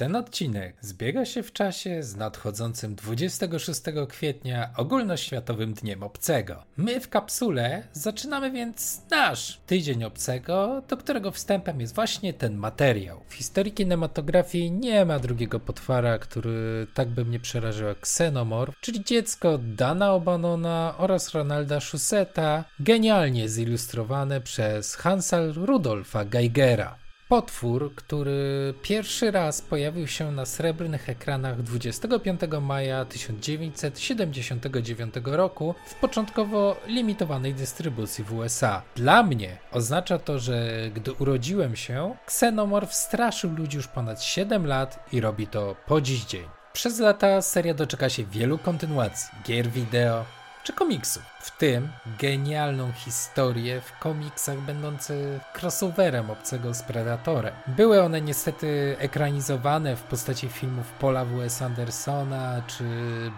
Ten odcinek zbiega się w czasie z nadchodzącym 26 kwietnia ogólnoświatowym Dniem Obcego. My w kapsule zaczynamy więc nasz Tydzień Obcego, do którego wstępem jest właśnie ten materiał. W historii kinematografii nie ma drugiego potwora, który tak by mnie przeraził jak czyli dziecko Dana O'Banona oraz Ronalda Schuseta, genialnie zilustrowane przez Hansa Rudolfa Geigera. Potwór, który pierwszy raz pojawił się na srebrnych ekranach 25 maja 1979 roku w początkowo limitowanej dystrybucji w USA. Dla mnie oznacza to, że gdy urodziłem się, Xenomorph straszył ludzi już ponad 7 lat i robi to po dziś dzień. Przez lata seria doczeka się wielu kontynuacji, gier wideo, czy komiksów. W tym genialną historię w komiksach będące crossoverem obcego z Predatorem. Były one niestety ekranizowane w postaci filmów Paula W.S. Andersona czy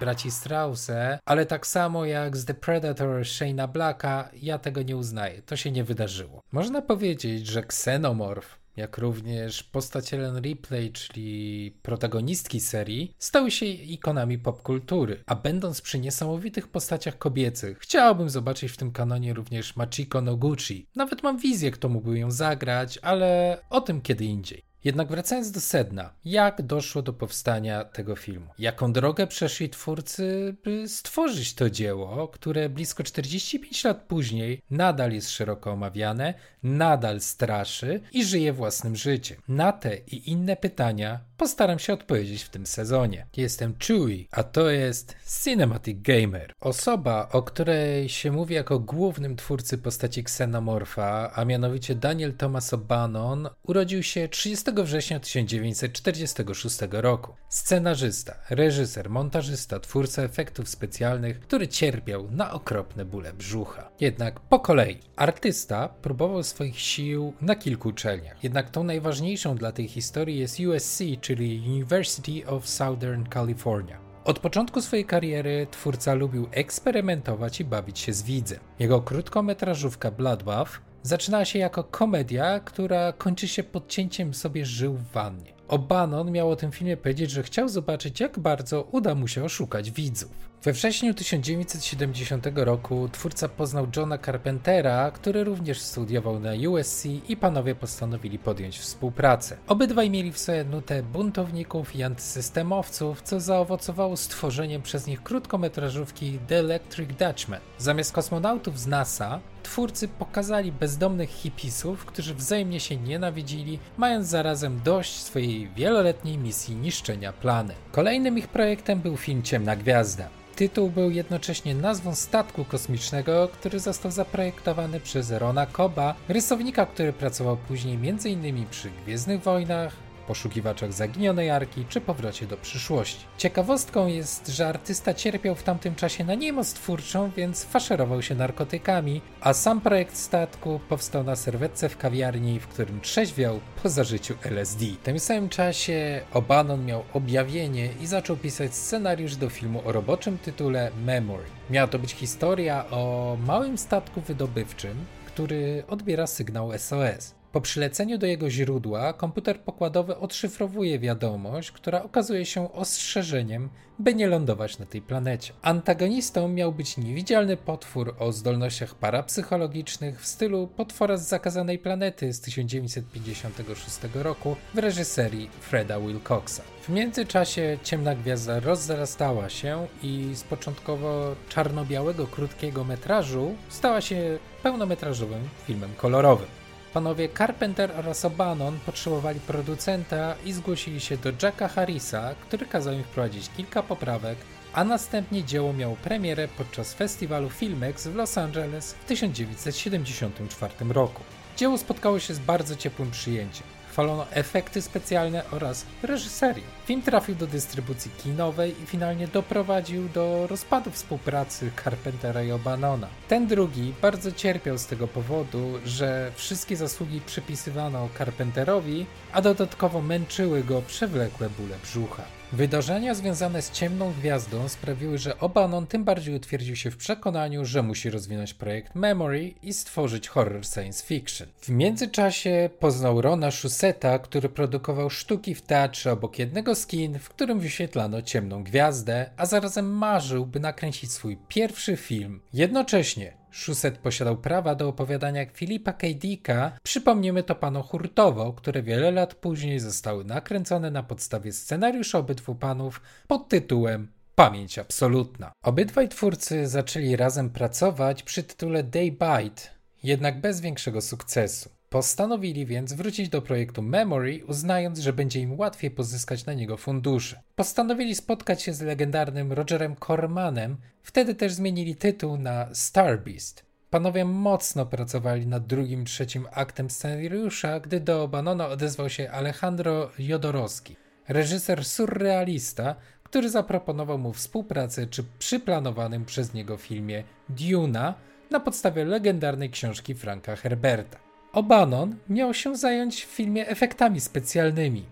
braci Strause, ale tak samo jak z The Predator Shane'a Blacka, ja tego nie uznaję. To się nie wydarzyło. Można powiedzieć, że Xenomorph jak również postać Ellen Ripley, czyli protagonistki serii, stały się ikonami popkultury. A będąc przy niesamowitych postaciach kobiecych, chciałabym zobaczyć w tym kanonie również Machiko Noguchi. Nawet mam wizję, kto mógłby ją zagrać, ale o tym kiedy indziej. Jednak wracając do sedna, jak doszło do powstania tego filmu? Jaką drogę przeszli twórcy, by stworzyć to dzieło, które blisko 45 lat później nadal jest szeroko omawiane, nadal straszy i żyje własnym życiem? Na te i inne pytania postaram się odpowiedzieć w tym sezonie. Jestem Chewy, a to jest Cinematic Gamer. Osoba, o której się mówi jako głównym twórcy postaci Xenomorfa, a mianowicie Daniel Thomas O'Bannon, urodził się 30 września 1946 roku. Scenarzysta, reżyser, montażysta, twórca efektów specjalnych, który cierpiał na okropne bóle brzucha. Jednak po kolei. Artysta próbował swoich sił na kilku uczelniach. Jednak tą najważniejszą dla tej historii jest USC, czyli University of Southern California. Od początku swojej kariery twórca lubił eksperymentować i bawić się z widzem. Jego krótkometrażówka Bloodbath zaczynała się jako komedia, która kończy się podcięciem sobie żył w wannie. O'Bannon miał o tym filmie powiedzieć, że chciał zobaczyć, jak bardzo uda mu się oszukać widzów. We wrześniu 1970 roku twórca poznał Johna Carpentera, który również studiował na USC i panowie postanowili podjąć współpracę. Obydwaj mieli w sobie nutę buntowników i antysystemowców, co zaowocowało stworzeniem przez nich krótkometrażówki The Electric Dutchman. Zamiast kosmonautów z NASA, twórcy pokazali bezdomnych hipisów, którzy wzajemnie się nienawidzili, mając zarazem dość swojej wieloletniej misji niszczenia plany. Kolejnym ich projektem był film Ciemna Gwiazda. Tytuł był jednocześnie nazwą statku kosmicznego, który został zaprojektowany przez Rona Koba, rysownika, który pracował później m.in. przy Gwiezdnych Wojnach, poszukiwaczach zaginionej arki czy powrocie do przyszłości. Ciekawostką jest, że artysta cierpiał w tamtym czasie na niemoc twórczą, więc faszerował się narkotykami, a sam projekt statku powstał na serwetce w kawiarni, w którym trzeźwiał po zażyciu LSD. W tym samym czasie O'Bannon miał objawienie i zaczął pisać scenariusz do filmu o roboczym tytule Memory. Miała to być historia o małym statku wydobywczym, który odbiera sygnał SOS. Po przyleceniu do jego źródła, komputer pokładowy odszyfrowuje wiadomość, która okazuje się ostrzeżeniem, by nie lądować na tej planecie. Antagonistą miał być niewidzialny potwór o zdolnościach parapsychologicznych w stylu potwora z zakazanej planety z 1956 roku w reżyserii Freda Wilcoxa. W międzyczasie Ciemna Gwiazda rozrastała się i z początkowo czarno-białego krótkiego metrażu stała się pełnometrażowym filmem kolorowym. Panowie Carpenter oraz O'Bannon potrzebowali producenta i zgłosili się do Jacka Harrisa, który kazał im wprowadzić kilka poprawek, a następnie dzieło miało premierę podczas festiwalu Filmex w Los Angeles w 1974 roku. Dzieło spotkało się z bardzo ciepłym przyjęciem chwalono efekty specjalne oraz reżyserię. Film trafił do dystrybucji kinowej i finalnie doprowadził do rozpadu współpracy Carpentera i O'Banona. Ten drugi bardzo cierpiał z tego powodu, że wszystkie zasługi przypisywano Carpenterowi, a dodatkowo męczyły go przewlekłe bóle brzucha. Wydarzenia związane z ciemną gwiazdą sprawiły, że Obanon tym bardziej utwierdził się w przekonaniu, że musi rozwinąć projekt Memory i stworzyć horror science fiction. W międzyczasie poznał Rona Shuseta, który produkował sztuki w teatrze obok jednego z kin, w którym wyświetlano ciemną gwiazdę, a zarazem marzył, by nakręcić swój pierwszy film. Jednocześnie Szuset posiadał prawa do opowiadania Filipa K. Dicka, przypomnimy to panu hurtowo, które wiele lat później zostały nakręcone na podstawie scenariusza obydwu panów pod tytułem Pamięć absolutna. Obydwaj twórcy zaczęli razem pracować przy tytule Day Bite, jednak bez większego sukcesu. Postanowili więc wrócić do projektu Memory, uznając, że będzie im łatwiej pozyskać na niego fundusze. Postanowili spotkać się z legendarnym Rogerem Cormanem, wtedy też zmienili tytuł na Star Beast. Panowie mocno pracowali nad drugim, trzecim aktem scenariusza, gdy do Banona odezwał się Alejandro Jodorowski, reżyser surrealista, który zaproponował mu współpracę przy przyplanowanym przez niego filmie Duna na podstawie legendarnej książki Franka Herberta. Obanon miał się zająć w filmie efektami specjalnymi.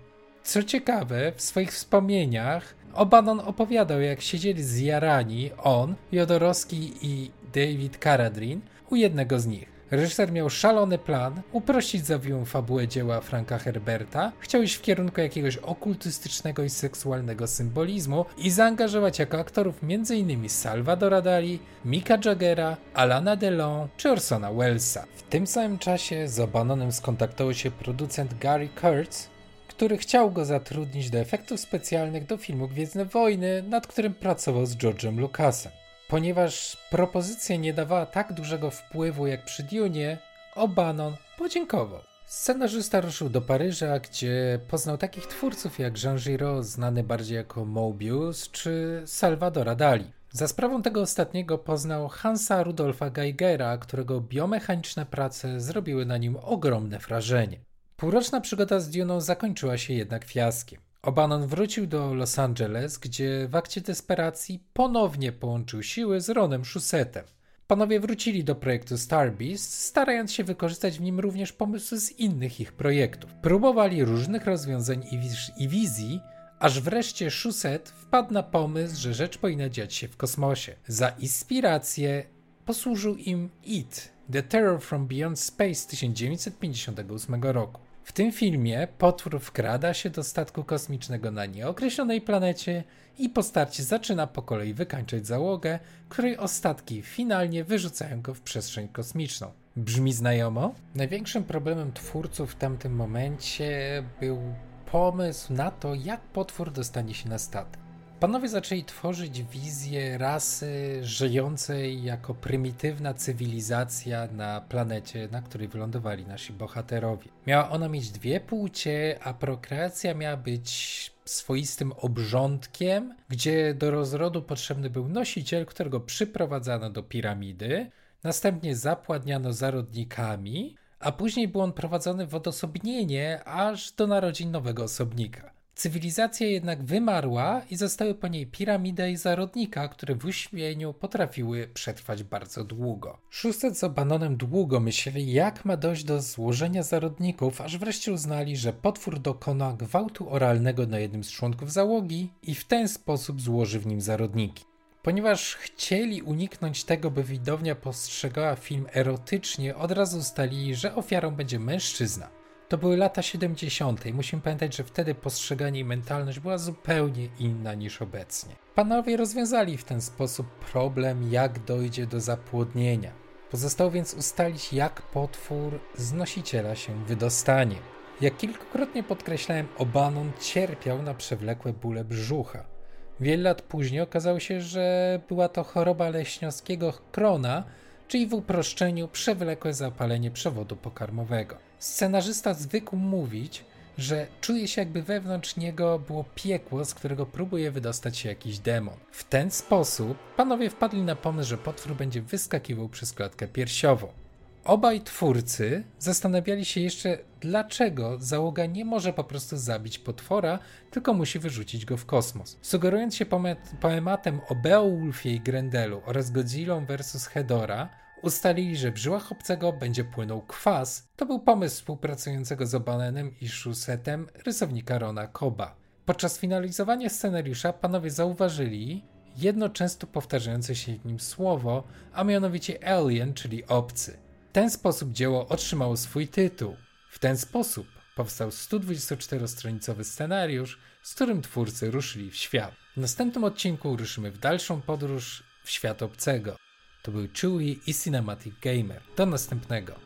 Co ciekawe, w swoich wspomnieniach Obanon opowiadał, jak siedzieli zjarani on, Jodorowski i David Carradine u jednego z nich. Reżyser miał szalony plan uprościć zawiłą fabułę dzieła Franka Herberta, chciał iść w kierunku jakiegoś okultystycznego i seksualnego symbolizmu i zaangażować jako aktorów m.in. Salvadora Dali, Mika Jaggera, Alana Delon czy Orsona Wellesa. W tym samym czasie z Obanonem skontaktował się producent Gary Kurtz, który chciał go zatrudnić do efektów specjalnych do filmu Gwiezdne Wojny, nad którym pracował z George'em Lucasem. Ponieważ propozycja nie dawała tak dużego wpływu jak przy Dune, O'Bannon podziękował. Scenarzysta ruszył do Paryża, gdzie poznał takich twórców jak Jean Giraud, znany bardziej jako Mobius, czy Salvadora Dali. Za sprawą tego ostatniego poznał Hansa Rudolfa Geigera, którego biomechaniczne prace zrobiły na nim ogromne wrażenie. Półroczna przygoda z Duną zakończyła się jednak fiaskiem. Obanon wrócił do Los Angeles, gdzie w akcie desperacji ponownie połączył siły z Ronem Schusetem. Panowie wrócili do projektu Starbeast, starając się wykorzystać w nim również pomysły z innych ich projektów. Próbowali różnych rozwiązań i, wiz i wizji, aż wreszcie Schuset wpadł na pomysł, że rzecz powinna dziać się w kosmosie. Za inspirację posłużył im It, The Terror from Beyond Space 1958 roku. W tym filmie potwór wkrada się do statku kosmicznego na nieokreślonej planecie i po starcie zaczyna po kolei wykańczać załogę, której ostatki finalnie wyrzucają go w przestrzeń kosmiczną. Brzmi znajomo? Największym problemem twórców w tamtym momencie był pomysł na to, jak potwór dostanie się na statek. Panowie zaczęli tworzyć wizję rasy żyjącej jako prymitywna cywilizacja na planecie, na której wylądowali nasi bohaterowie. Miała ona mieć dwie płcie, a prokreacja miała być swoistym obrządkiem, gdzie do rozrodu potrzebny był nosiciel, którego przyprowadzano do piramidy, następnie zapładniano zarodnikami, a później był on prowadzony w odosobnienie aż do narodzin nowego osobnika. Cywilizacja jednak wymarła i zostały po niej piramida i zarodnika, które w uśpieniu potrafiły przetrwać bardzo długo. Szóstet z Obanonem długo myśleli, jak ma dojść do złożenia zarodników, aż wreszcie uznali, że potwór dokona gwałtu oralnego na jednym z członków załogi i w ten sposób złoży w nim zarodniki. Ponieważ chcieli uniknąć tego, by widownia postrzegała film erotycznie, od razu ustalili, że ofiarą będzie mężczyzna. To były lata 70. Musimy pamiętać, że wtedy postrzeganie i mentalność była zupełnie inna niż obecnie. Panowie rozwiązali w ten sposób problem, jak dojdzie do zapłodnienia. Pozostało więc ustalić, jak potwór z nosiciela się wydostanie. Jak kilkukrotnie podkreślałem, Obanon cierpiał na przewlekłe bóle brzucha. Wiele lat później okazało się, że była to choroba leśniowskiego krona, czyli w uproszczeniu przewlekłe zapalenie przewodu pokarmowego. Scenarzysta zwykł mówić, że czuje się jakby wewnątrz niego było piekło, z którego próbuje wydostać się jakiś demon. W ten sposób panowie wpadli na pomysł, że potwór będzie wyskakiwał przez klatkę piersiową. Obaj twórcy zastanawiali się jeszcze, dlaczego załoga nie może po prostu zabić potwora, tylko musi wyrzucić go w kosmos. Sugerując się poematem o Beowulfie i Grendelu oraz Godzillą vs. Hedora, Ustalili, że w żyłach obcego będzie płynął kwas. To był pomysł współpracującego z Obanenem i Szusetem rysownika Rona Koba. Podczas finalizowania scenariusza panowie zauważyli jedno często powtarzające się w nim słowo, a mianowicie alien, czyli obcy. W ten sposób dzieło otrzymało swój tytuł. W ten sposób powstał 124-stronicowy scenariusz, z którym twórcy ruszyli w świat. W następnym odcinku ruszymy w dalszą podróż w świat obcego. To był Chewie i Cinematic Gamer. Do następnego.